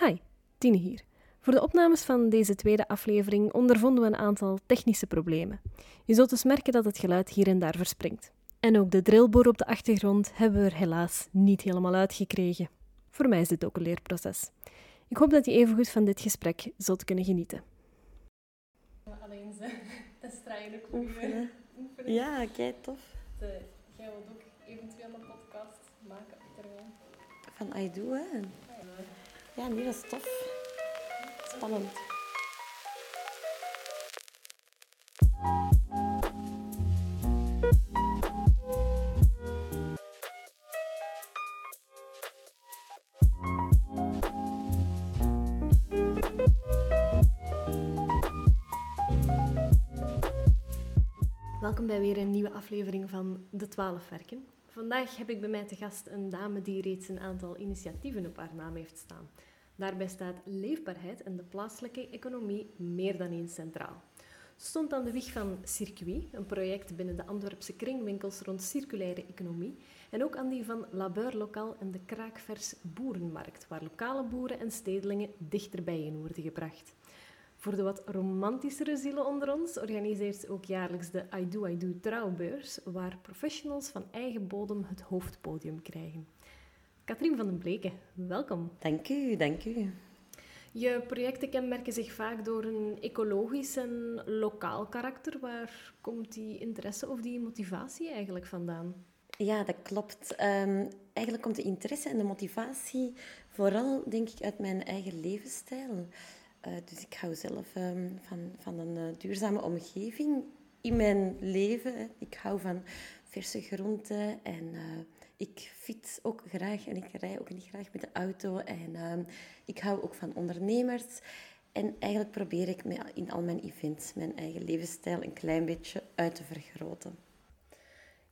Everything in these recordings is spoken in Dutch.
Hi, Tine hier. Voor de opnames van deze tweede aflevering ondervonden we een aantal technische problemen. Je zult dus merken dat het geluid hier en daar verspringt. En ook de drillboor op de achtergrond hebben we er helaas niet helemaal uitgekregen. Voor mij is dit ook een leerproces. Ik hoop dat je evengoed van dit gesprek zult kunnen genieten. Alleen ze testen eigenlijk Oefenen. Ja, kijk tof. De, jij wilt ook eventueel een podcast maken achteraan. Van I do, hè? Ja, nee, dat is tof. Spannend. Welkom bij weer een nieuwe aflevering van De Twaalf Werken. Vandaag heb ik bij mij te gast een dame die reeds een aantal initiatieven op haar naam heeft staan. Daarbij staat leefbaarheid en de plaatselijke economie meer dan eens centraal. Stond aan de wieg van Circuit, een project binnen de Antwerpse kringwinkels rond circulaire economie, en ook aan die van Labeur Lokaal en de Kraakvers Boerenmarkt, waar lokale boeren en stedelingen dichter bijeen worden gebracht. Voor de wat romantischere zielen onder ons organiseert ze ook jaarlijks de I Do I Do trouwbeurs, waar professionals van eigen bodem het hoofdpodium krijgen. Katrien van den Bleke, welkom. Dank u, dank u. Je projecten kenmerken zich vaak door een ecologisch en lokaal karakter. Waar komt die interesse of die motivatie eigenlijk vandaan? Ja, dat klopt. Ehm, eigenlijk komt de interesse en de motivatie vooral, denk ik, uit mijn eigen levensstijl. Uh, dus ik hou zelf ehm, van, van een uh, duurzame omgeving in mijn leven. Ik hou van verse groenten en uh, ik fiets ook graag en ik rij ook niet graag met de auto. En ehm, ik hou ook van ondernemers. En eigenlijk probeer ik in al mijn events mijn eigen levensstijl een klein beetje uit te vergroten.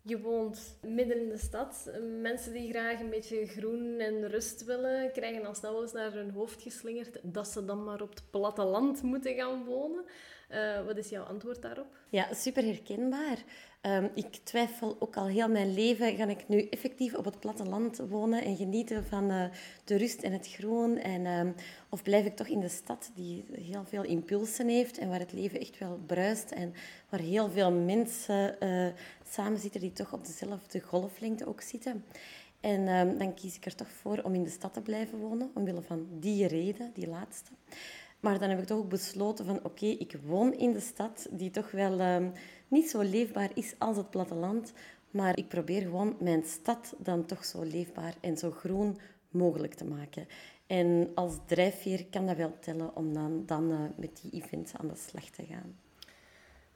Je woont midden in de stad. Mensen die graag een beetje groen en rust willen, krijgen al snel eens naar hun hoofd geslingerd dat ze dan maar op het platteland moeten gaan wonen. Uh, wat is jouw antwoord daarop? Ja, super herkenbaar. Um, ik twijfel ook al heel mijn leven, ga ik nu effectief op het platteland wonen en genieten van uh, de rust en het groen? En, um, of blijf ik toch in de stad die heel veel impulsen heeft en waar het leven echt wel bruist en waar heel veel mensen uh, samen zitten die toch op dezelfde golflengte ook zitten? En um, dan kies ik er toch voor om in de stad te blijven wonen, omwille van die reden, die laatste. Maar dan heb ik toch ook besloten van oké, ik woon in de stad die toch wel niet zo leefbaar is als het platteland. Maar ik probeer gewoon mijn stad dan toch zo leefbaar en zo groen mogelijk te maken. En als drijfveer kan dat wel tellen om dan, dan uh, met die events aan de slag te gaan.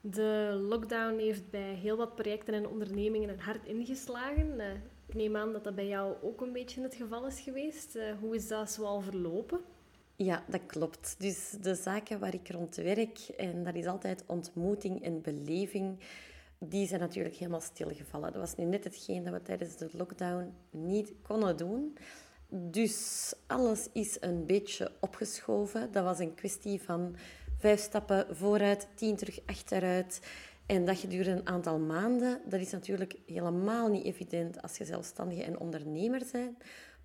De lockdown heeft bij heel wat projecten en ondernemingen een hard ingeslagen. Uh, ik neem aan dat dat bij jou ook een beetje het geval is geweest. Uh, hoe is dat zoal verlopen? Ja, dat klopt. Dus de zaken waar ik rond werk, en dat is altijd ontmoeting en beleving, die zijn natuurlijk helemaal stilgevallen. Dat was nu net hetgeen dat we tijdens de lockdown niet konden doen. Dus alles is een beetje opgeschoven. Dat was een kwestie van vijf stappen vooruit, tien terug achteruit. En dat gedurende een aantal maanden. Dat is natuurlijk helemaal niet evident als je zelfstandige en ondernemer bent.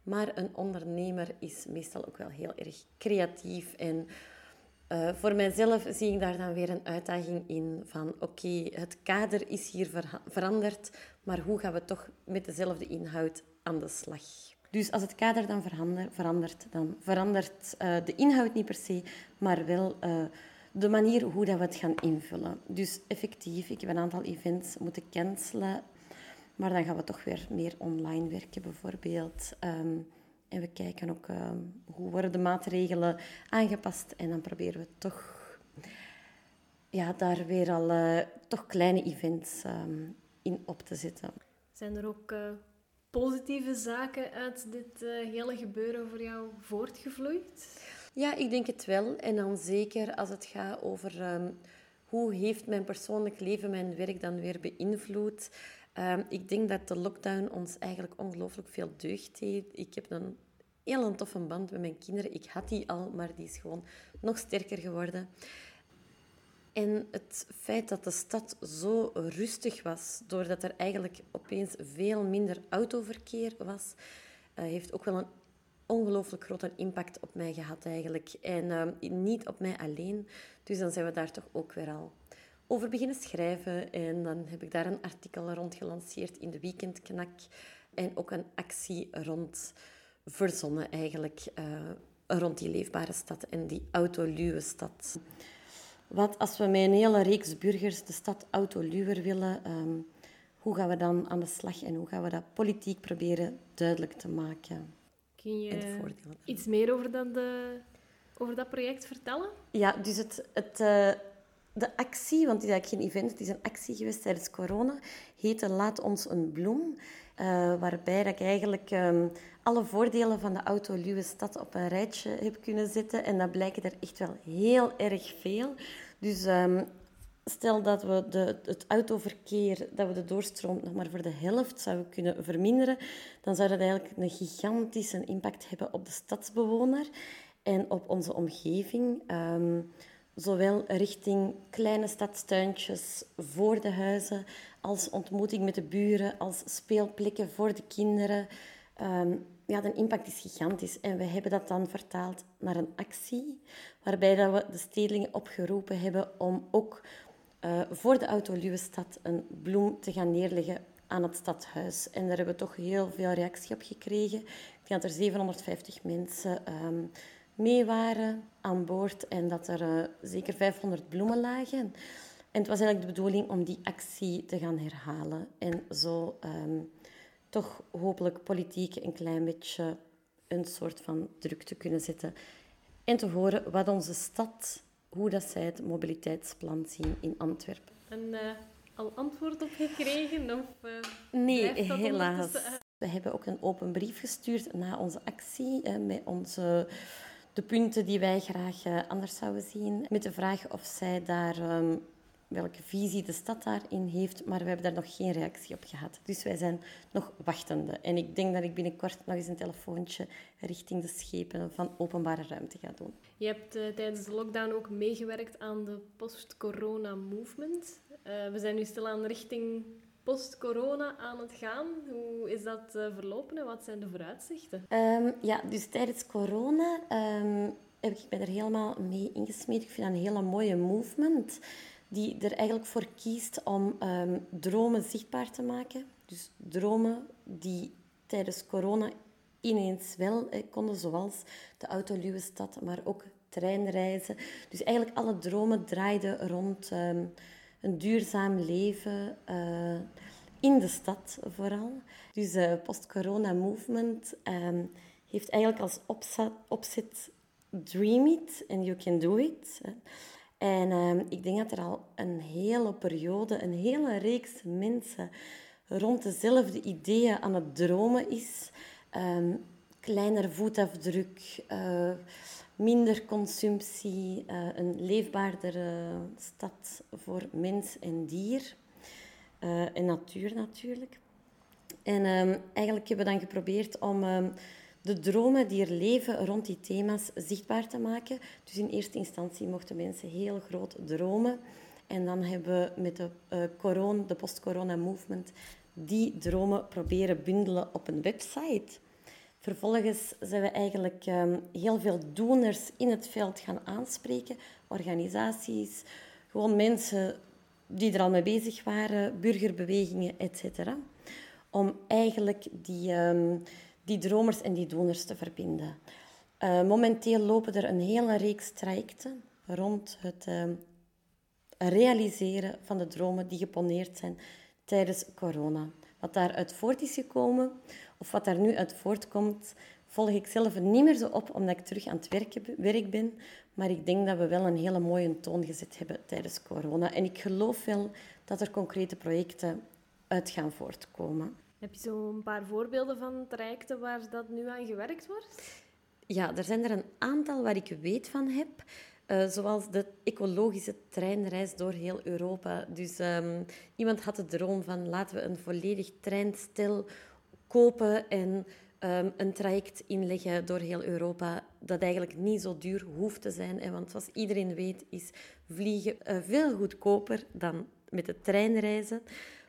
Maar een ondernemer is meestal ook wel heel erg creatief. En uh, voor mijzelf zie ik daar dan weer een uitdaging in van oké, het kader is hier ver veranderd, maar hoe gaan we toch met dezelfde inhoud aan de slag? Dus als het kader dan verandert, dan verandert uh, de inhoud niet per se, maar wel uh, de manier hoe dat we het gaan invullen. Dus effectief, ik heb een aantal events moeten cancelen maar dan gaan we toch weer meer online werken, bijvoorbeeld. Um, en we kijken ook um, hoe worden de maatregelen aangepast. En dan proberen we toch ja, daar weer al uh, toch kleine events um, in op te zetten. Zijn er ook uh, positieve zaken uit dit uh, hele gebeuren voor jou voortgevloeid? Ja, ik denk het wel. En dan zeker als het gaat over um, hoe heeft mijn persoonlijk leven mijn werk dan weer beïnvloed. Um, ik denk dat de lockdown ons eigenlijk ongelooflijk veel deugd deed. Ik heb een heel toffe band met mijn kinderen. Ik had die al, maar die is gewoon nog sterker geworden. En het feit dat de stad zo rustig was, doordat er eigenlijk opeens veel minder autoverkeer was, uh, heeft ook wel een ongelooflijk grote impact op mij gehad eigenlijk. En ehm, niet op mij alleen. Dus dan zijn we daar toch ook weer al over beginnen schrijven. En dan heb ik daar een artikel rond gelanceerd in de Weekendknak. En ook een actie rond verzonnen eigenlijk. Uh, rond die leefbare stad en die autoluwe stad. Wat als we met een hele reeks burgers de stad autoluwer willen... Um, hoe gaan we dan aan de slag en hoe gaan we dat politiek proberen duidelijk te maken? Kun je iets meer over dat, de, over dat project vertellen? Ja, dus het, het, uh, de actie, want het is eigenlijk geen event, het is een actie geweest tijdens corona, heette Laat ons een bloem. Uh, waarbij dat ik eigenlijk um, alle voordelen van de autoluwe stad op een rijtje heb kunnen zetten. En dat blijken er echt wel heel erg veel. Dus um, stel dat we de, het autoverkeer, dat we de doorstroom nog maar voor de helft zouden kunnen verminderen, dan zou dat eigenlijk een gigantische impact hebben op de stadsbewoner en op onze omgeving. Um, zowel richting kleine stadstuintjes voor de huizen, als ontmoeting met de buren, als speelplekken voor de kinderen. Um, ja, de impact is gigantisch. En we hebben dat dan vertaald naar een actie, waarbij dat we de stedelingen opgeroepen hebben om ook uh, voor de Autoluwe stad een bloem te gaan neerleggen aan het stadhuis. En daar hebben we toch heel veel reactie op gekregen. Ik denk dat er 750 mensen um, mee waren aan boord en dat er uh, zeker 500 bloemen lagen. En het was eigenlijk de bedoeling om die actie te gaan herhalen en zo um, toch hopelijk politiek een klein beetje een soort van druk te kunnen zetten. En te horen wat onze stad hoe dat zij het mobiliteitsplan zien in Antwerpen. En uh, al antwoord op gekregen? Of, uh, nee, helaas. We hebben ook een open brief gestuurd na onze actie met onze, de punten die wij graag anders zouden zien. Met de vraag of zij daar um, welke visie de stad daarin heeft, maar we hebben daar nog geen reactie op gehad. Dus wij zijn nog wachtende. En ik denk dat ik binnenkort nog eens een telefoontje richting de schepen van openbare ruimte ga doen. Je hebt uh, tijdens de lockdown ook meegewerkt aan de post-corona movement. Uh, we zijn nu stilaan richting post-corona aan het gaan. Hoe is dat uh, verlopen en wat zijn de vooruitzichten? Um, ja, dus tijdens corona um, heb ik me er helemaal mee ingesmeed. Ik vind dat een hele mooie movement die er eigenlijk voor kiest om um, dromen zichtbaar te maken. Dus dromen die tijdens corona ineens wel eh, konden, zoals de autoluwe stad, maar ook treinreizen. Dus eigenlijk alle dromen draaiden rond een duurzaam leven uh, in de stad vooral. Dus de uh, post-corona movement um, heeft eigenlijk als opzet, opzet Dream It and You Can Do It. En uh, ik denk dat er al een hele periode, een hele reeks mensen rond dezelfde ideeën aan het dromen is. Um, kleiner voetafdruk, uh, minder consumptie, uh, een leefbaardere stad voor mens en dier. Uh, en natuur natuurlijk. En um, eigenlijk hebben we dan geprobeerd om um, de dromen die er leven rond die thema's zichtbaar te maken. Dus in eerste instantie mochten mensen heel groot dromen. En dan hebben we met de, uh, corona, de post-corona movement die dromen proberen bundelen op een website. Vervolgens zijn we eigenlijk um, heel veel doeners in het veld gaan aanspreken. Organisaties, gewoon mensen die er al mee bezig waren, burgerbewegingen, etc. Om eigenlijk die... Um, die dromers en die doners te verbinden. Uh, momenteel lopen er een hele reeks trajecten rond het uh, realiseren van de dromen die geponeerd zijn tijdens corona. Wat daaruit voort is gekomen, of wat daar nu uit voortkomt, volg ik zelf niet meer zo op, omdat ik terug aan het werken, werk ben. Maar ik denk dat we wel een hele mooie toon gezet hebben tijdens corona. En ik geloof wel dat er concrete projecten uit gaan voortkomen. Heb je zo een paar voorbeelden van trajecten waar dat nu aan gewerkt wordt? Ja, er zijn er een aantal waar ik weet van heb. Uh, zoals de ecologische treinreis door heel Europa. Dus um, iemand had de droom van laten we een volledig treinstel kopen en um, een traject inleggen door heel Europa dat eigenlijk niet zo duur hoeft te zijn. En want zoals iedereen weet is vliegen uh, veel goedkoper dan met de trein reizen.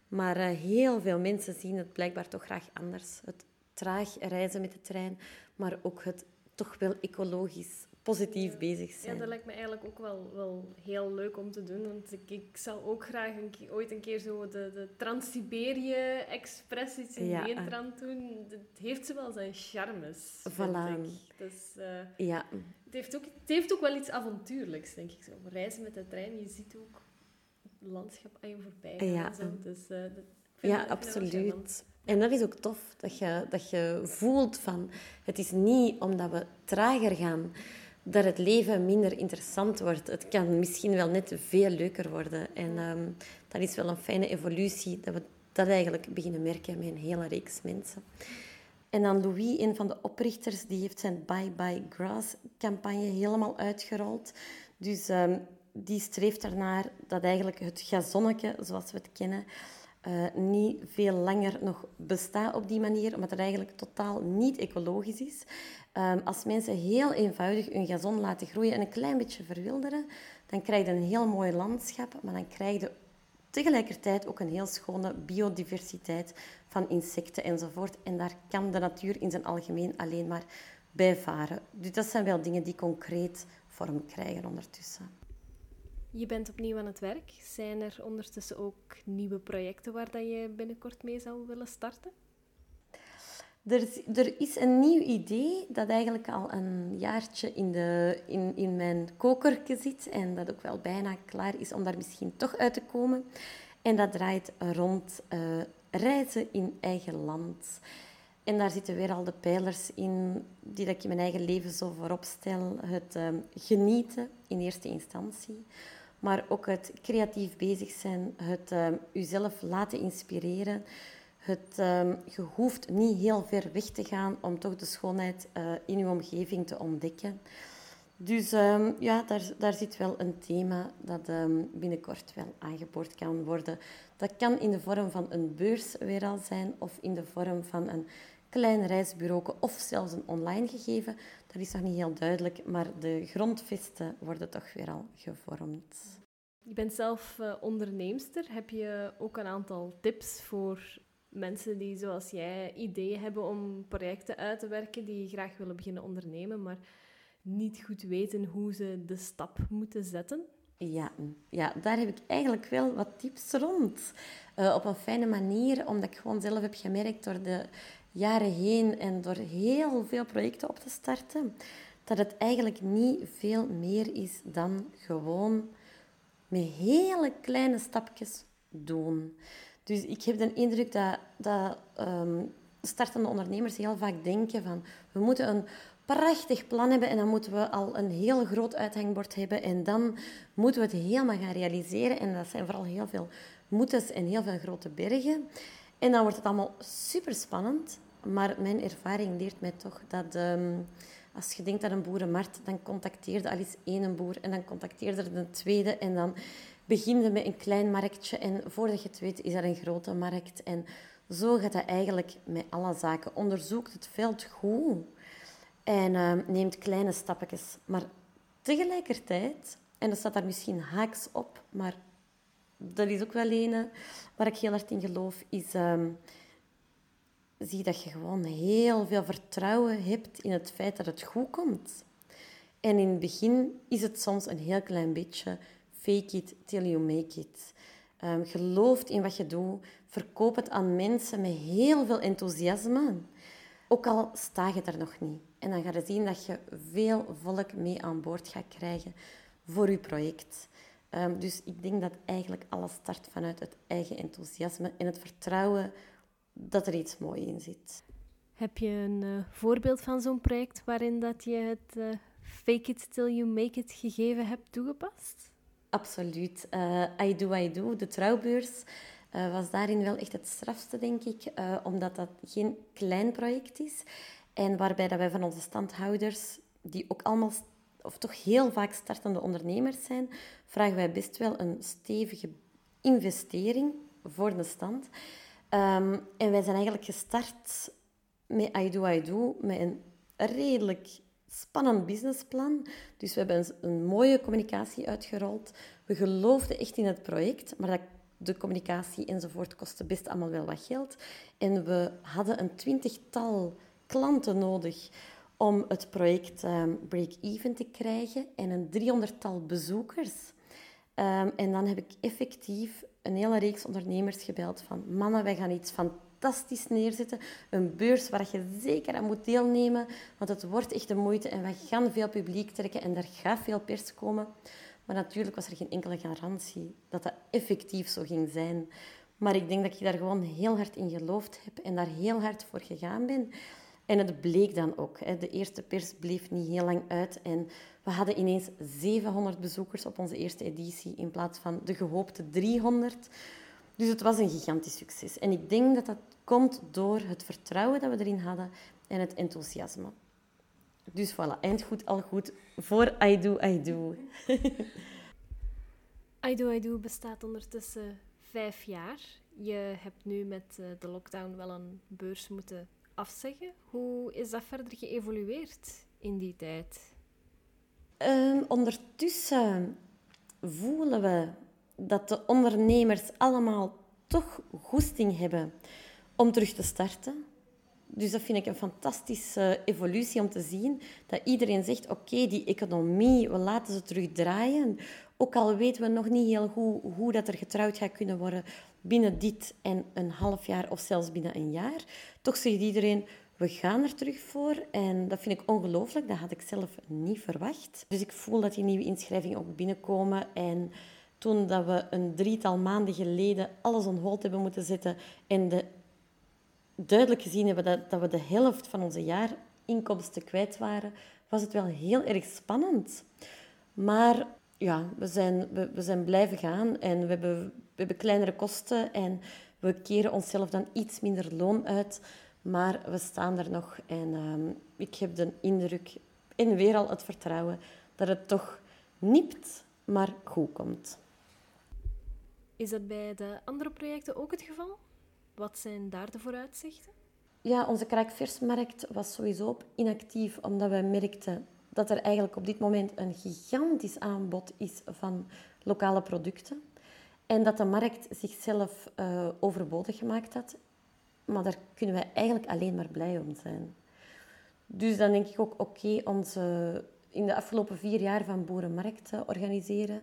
Maar uh, heel veel mensen zien het blijkbaar toch graag anders. Het traag reizen met de trein, maar ook het toch wel ecologisch positief bezig zijn. Ja, dat lijkt me eigenlijk ook wel, wel heel leuk om te doen. Want ik, ik zou ook graag een ooit een keer zo de, de Trans-Siberië-express iets in Ja. Nederland doen. Het heeft ze wel zijn charmes, Voilà. Dus, eh, Ja, het, heeft ook, het heeft ook wel iets avontuurlijks, denk ik. Zo. Reizen met de trein, je ziet ook het landschap aan je voorbij gaan. Ja. zo. Dus, eh, dat, ja dat- absoluut. En dat is ook tof, dat je, dat je voelt van... Het is niet omdat we trager gaan dat het leven minder interessant wordt. Het kan misschien wel net veel leuker worden. En ehm, dat is wel een fijne evolutie, dat we dat eigenlijk beginnen merken met een hele reeks mensen. En dan Louis, een van de oprichters, die heeft zijn Bye Bye Grass campagne helemaal uitgerold. Dus ehm, die streeft ernaar dat eigenlijk het gazonnetje, zoals we het kennen, eh, niet veel langer nog bestaat op die manier, omdat het eigenlijk totaal niet ecologisch is. Ehm, als mensen heel eenvoudig hun gazon laten groeien en een klein beetje verwilderen, dan krijg je een heel mooi landschap, maar dan krijg je tegelijkertijd ook een heel schone biodiversiteit van insecten enzovoort. En daar kan de natuur in zijn algemeen alleen maar bij varen. Dus dat zijn wel dingen die concreet vorm krijgen ondertussen. Je bent opnieuw aan het werk. Zijn er ondertussen ook nieuwe projecten waar dat je binnenkort mee zou willen starten? Er, is- er is een nieuw idee dat eigenlijk al een jaartje in, de, in, in mijn kokertje zit en dat ook wel bijna klaar is om daar misschien toch uit te komen. En dat draait rond eh, reizen in eigen land. En daar zitten weer al de pijlers in die dat ik in mijn eigen leven zo voorop stel. Het ehm, genieten in eerste instantie, maar ook het creatief bezig zijn, het ehm, uzelf laten inspireren. Het, ehm, je hoeft niet heel ver weg te gaan om toch de schoonheid eh, in je omgeving te ontdekken. Dus ehm, ja, daar, daar zit wel een thema dat ehm, binnenkort wel aangeboord kan worden. Dat kan in de vorm van een beurs weer al zijn of in de vorm van een klein reisbureau of zelfs een online gegeven. Dat is nog niet heel duidelijk, maar de grondvesten worden toch weer al gevormd. Je bent zelf eh, onderneemster. Heb je ook een aantal tips voor mensen die, zoals jij, ideeën hebben om projecten uit te werken, die graag willen beginnen ondernemen, maar niet goed weten hoe ze de stap moeten zetten? Ja, ja, daar heb ik eigenlijk wel wat tips rond. Eh, op een fijne manier, omdat ik gewoon zelf heb gemerkt door de jaren heen en door heel veel projecten op te starten, dat het eigenlijk niet veel meer is dan gewoon met hele kleine stapjes doen. Dus ik heb de indruk dat, dat ehm, startende ondernemers heel vaak denken van we moeten een prachtig plan hebben en dan moeten we al een heel groot uithangbord hebben en dan moeten we het helemaal gaan realiseren. En dat zijn vooral heel veel moetes en heel veel grote bergen. En dan wordt het allemaal super spannend. Maar mijn ervaring leert mij toch dat ehm, als je denkt aan een boerenmarkt, dan contacteerde al eens één boer en dan contacteerde er een tweede en dan begin je met een klein marktje en voordat je het weet is er een grote markt. En zo gaat dat eigenlijk met alle zaken. Onderzoek het veld goed en ehm, neemt kleine stapjes. Maar tegelijkertijd, en dat staat daar misschien haaks op, maar dat is ook wel een waar ik heel hard in geloof, is ehm, zie dat je gewoon heel veel vertrouwen hebt in het feit dat het goed komt. En in het begin is het soms een heel klein beetje fake it till you make it. Ehm geloof in wat je doet. Verkoop het aan mensen met heel veel enthousiasme. Ook al sta je er nog niet. En dan ga je zien dat je veel volk mee aan boord gaat krijgen voor je project. Ehm, dus ik denk dat eigenlijk alles start vanuit het eigen enthousiasme en het vertrouwen dat er iets moois in zit. Heb je een eh, voorbeeld van zo'n project waarin dat je het eh, fake it till you make it gegeven hebt toegepast? Absoluut. Eh, I Do, I Do, de trouwbeurs, was daarin wel echt het strafste, denk ik. omdat dat geen klein project is. En waarbij dat wij van onze standhouders, die ook allemaal, of toch heel vaak startende ondernemers zijn, vragen wij best wel een stevige investering voor de stand. Ehm, en wij zijn eigenlijk gestart met I Do, I Do, met een redelijk spannend businessplan. Dus we hebben een, mooie communicatie uitgerold. We geloofden echt in het project, maar dat de communicatie enzovoort kostte best allemaal wel wat geld. En we hadden een twintigtal klanten nodig om het project um, break-even te krijgen en een driehonderdtal bezoekers. Um, en dan heb ik effectief een hele reeks ondernemers gebeld van mannen, wij gaan iets fantastisch neerzetten. Een beurs waar je zeker aan moet deelnemen, want het wordt echt de moeite en wij gaan veel publiek trekken en er gaat veel pers komen. Maar natuurlijk was er geen enkele garantie dat dat effectief zo ging zijn. Maar ik denk dat je daar gewoon heel hard in geloofd hebt en daar heel hard voor gegaan bent. En het bleek dan ook. De eerste pers bleef niet heel lang uit. En we hadden ineens 700 bezoekers op onze eerste editie in plaats van de gehoopte 300. Dus het was een gigantisch succes. En ik denk dat dat komt door het vertrouwen dat we erin hadden en het enthousiasme. Dus voilà, eind goed, al goed voor I Do, I Do. I Do, I Do bestaat ondertussen vijf jaar. Je hebt nu met eh, de lockdown wel een beurs moeten afzeggen. Hoe is dat verder geëvolueerd in die tijd? Um, ondertussen voelen we dat de ondernemers allemaal toch goesting hebben om terug te starten. Dus dat vind ik een fantastische evolutie om te zien. Dat iedereen zegt, oké, die economie, we laten ze terug draaien. Ook al weten we nog niet heel goed hoe dat er getrouwd gaat kunnen worden binnen dit en een half jaar of zelfs binnen een jaar. Toch zegt iedereen, we gaan er terug voor. En dat vind ik ongelooflijk. Dat had ik zelf niet verwacht. Dus ik voel dat die nieuwe inschrijvingen ook binnenkomen. En toen dat we een drietal maanden geleden alles on hold hebben moeten zetten en de duidelijk gezien hebben dat, dat we de helft van onze jaarinkomsten kwijt waren, was het wel heel erg spannend. Maar ja, we zijn, we, we zijn blijven gaan en we hebben, we hebben kleinere kosten en we keren onszelf dan iets minder loon uit. Maar we staan er nog en ehm, ik heb de indruk en weer al het vertrouwen dat het toch nipt, maar goed komt. Is dat bij de andere projecten ook het geval? Wat zijn daar de vooruitzichten? Ja, onze kraakversmarkt was sowieso inactief omdat we merkten dat er eigenlijk op dit moment een gigantisch aanbod is van lokale producten. En dat de markt zichzelf uh, overbodig gemaakt had. Maar daar kunnen wij eigenlijk alleen maar blij om zijn. Dus dan denk ik ook, oké, onze in de afgelopen vier jaar van boerenmarkt organiseren,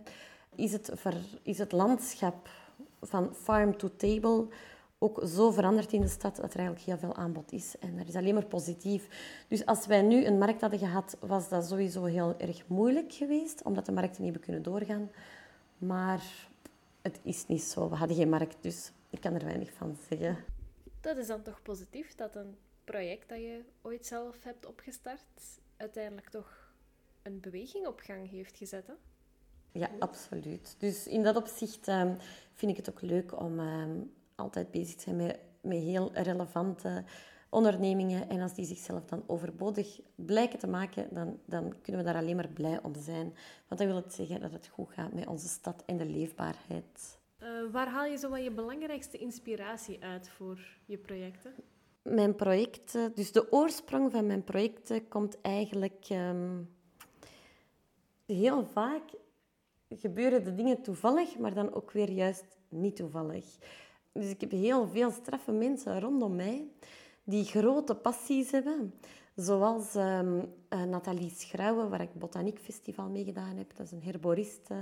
is het, is het landschap van farm to table ook zo veranderd in de stad dat er eigenlijk heel veel aanbod is. En dat is alleen maar positief. Dus als wij nu een markt hadden gehad, was dat sowieso heel erg moeilijk geweest, omdat de markten niet hebben kunnen doorgaan. Maar het is niet zo. We hadden geen markt, dus ik kan er weinig van zeggen. Dat is dan toch positief, dat een project dat je ooit zelf hebt opgestart, uiteindelijk toch een beweging op gang heeft gezet, hè? Ja, absoluut. Dus in dat opzicht um, vind ik het ook leuk om um, altijd bezig zijn met, met heel relevante ondernemingen. En als die zichzelf dan overbodig blijken te maken, dan, dan kunnen we daar alleen maar blij om zijn. Want dat wil het zeggen dat het goed gaat met onze stad en de leefbaarheid. Uh, waar haal je zo wat je belangrijkste inspiratie uit voor je projecten? Mijn projecten, dus de oorsprong van mijn projecten komt eigenlijk um, heel vaak gebeuren de dingen toevallig, maar dan ook weer juist niet toevallig. Dus ik heb heel veel straffe mensen rondom mij die grote passies hebben. Zoals um, uh, Nathalie Schrouwen, waar ik Botaniekfestival mee gedaan heb. Dat is een herboriste.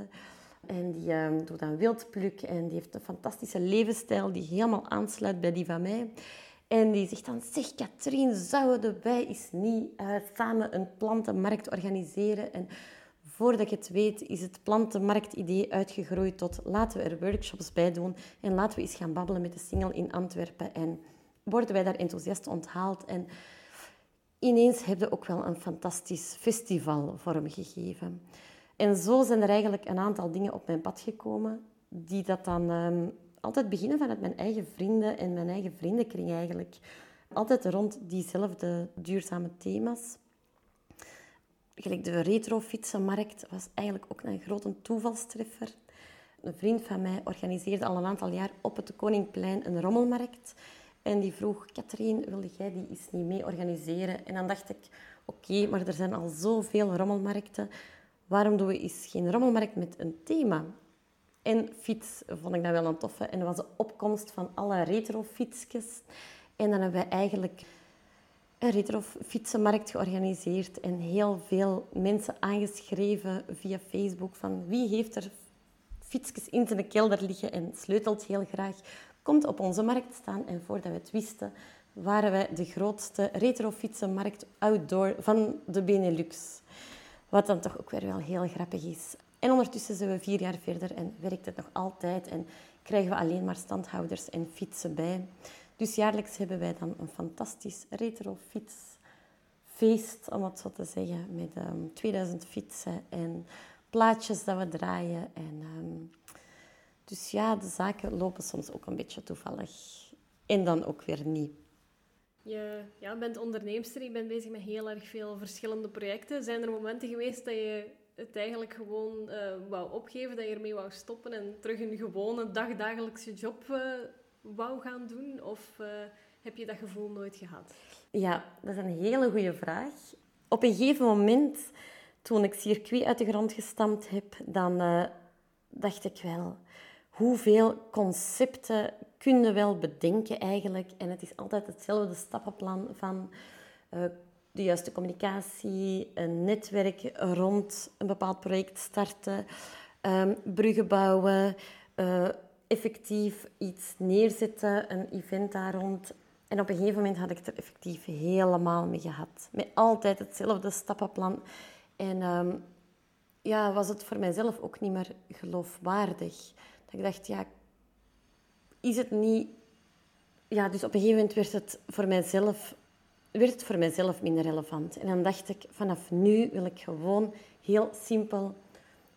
En die um, doet dan wildpluk en die heeft een fantastische levensstijl die helemaal aansluit bij die van mij. En die zegt dan, zeg Katrien, zouden wij eens niet uh, samen een plantenmarkt organiseren? En Voordat je het weet, is het plantenmarktidee uitgegroeid tot laten we er workshops bij doen en laten we eens gaan babbelen met de single in Antwerpen. En worden wij daar enthousiast onthaald. En ineens heb je ook wel een fantastisch festival vormgegeven. En zo zijn er eigenlijk een aantal dingen op mijn pad gekomen, die dat dan um, altijd beginnen vanuit mijn eigen vrienden en mijn eigen vriendenkring eigenlijk. Altijd rond diezelfde duurzame thema's gelijk de retrofietsenmarkt was eigenlijk ook een grote toevalstreffer. Een vriend van mij organiseerde al een aantal jaar op het Koningplein een rommelmarkt. En die vroeg, Katrien, wilde jij die eens niet mee organiseren? En dan dacht ik, oké, maar er zijn al zoveel rommelmarkten. Waarom doen we eens geen rommelmarkt met een thema? en fiets vond ik dat wel een toffe. En dat was de opkomst van alle retrofietsjes. En dan hebben we eigenlijk een retrofietsenmarkt georganiseerd en heel veel mensen aangeschreven via Facebook van wie heeft er fietsjes in zijn kelder liggen en sleutelt heel graag, komt op onze markt staan. En voordat we het wisten, waren wij de grootste retrofietsenmarkt outdoor van de Benelux. Wat dan toch ook weer wel heel grappig is. En ondertussen zijn we vier jaar verder en werkt het nog altijd en krijgen we alleen maar standhouders en fietsen bij. Dus jaarlijks hebben wij dan een fantastisch retrofietsfeest, om het zo te zeggen, met um, ehm, 2000 fietsen en plaatjes dat we draaien. En, um, dus ja, de zaken lopen soms ook een beetje toevallig. En dan ook weer niet. Je ja, bent onderneemster, je bent bezig met heel erg veel verschillende projecten. Zijn er momenten geweest dat je het eigenlijk gewoon uh, wou opgeven, dat je ermee wou stoppen en terug een gewone dagdagelijkse job uh, wou gaan doen? Of uh, heb je dat gevoel nooit gehad? Ja, dat is een hele goede vraag. Op een gegeven moment, toen ik circuit uit de grond gestampt heb, dan dacht ik wel, hoeveel concepten kunnen wel bedenken eigenlijk? En het is altijd hetzelfde stappenplan van de juiste communicatie, een netwerk rond een bepaald project starten, um, bruggen bouwen, effectief iets neerzetten, een event daar rond. En op een gegeven moment had ik het er effectief helemaal mee gehad. Met altijd hetzelfde stappenplan. En um, ja, was het voor mijzelf ook niet meer geloofwaardig. Dat ik dacht, ja, is het niet... Ja, dus op een gegeven moment werd het voor mijzelf werd het voor mijzelf minder relevant. En dan dacht ik, vanaf nu wil ik gewoon heel simpel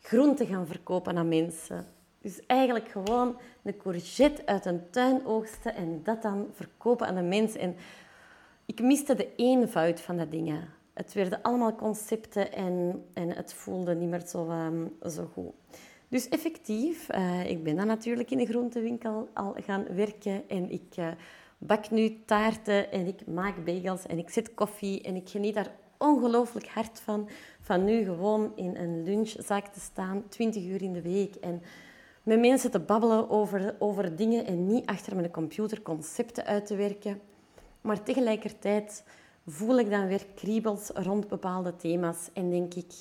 groenten gaan verkopen aan mensen. Dus eigenlijk gewoon een courgette uit een tuin oogsten en dat dan verkopen aan de mensen. En ik miste de eenvoud van de dingen. Het werden allemaal concepten en, en het voelde niet meer zo, um, zo goed. Dus effectief, uh, ik ben dan natuurlijk in de groentewinkel al gaan werken en ik... Uh, bak nu taarten en ik maak bagels en ik zet koffie en ik geniet daar ongelooflijk hard van. Van nu gewoon in een lunchzaak te staan, 20 uur in de week. En met mensen te babbelen over, over dingen en niet achter mijn computer concepten uit te werken. Maar tegelijkertijd voel ik dan weer kriebels rond bepaalde thema's en denk ik,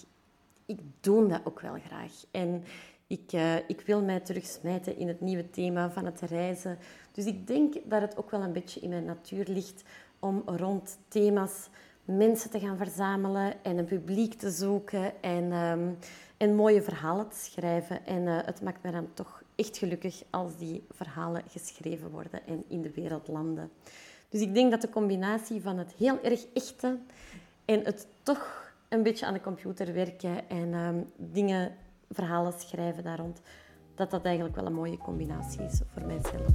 ik doe dat ook wel graag. En ik, uh, ik wil mij terug smijten in het nieuwe thema van het reizen. Dus ik denk dat het ook wel een beetje in mijn natuur ligt om rond thema's mensen te gaan verzamelen en een publiek te zoeken en, um, en mooie verhalen te schrijven. En uh, het maakt me dan toch echt gelukkig als die verhalen geschreven worden en in de wereld landen. Dus ik denk dat de combinatie van het heel erg echte en het toch een beetje aan de computer werken en um, dingen verhalen schrijven daar rond, dat dat eigenlijk wel een mooie combinatie is voor mijzelf.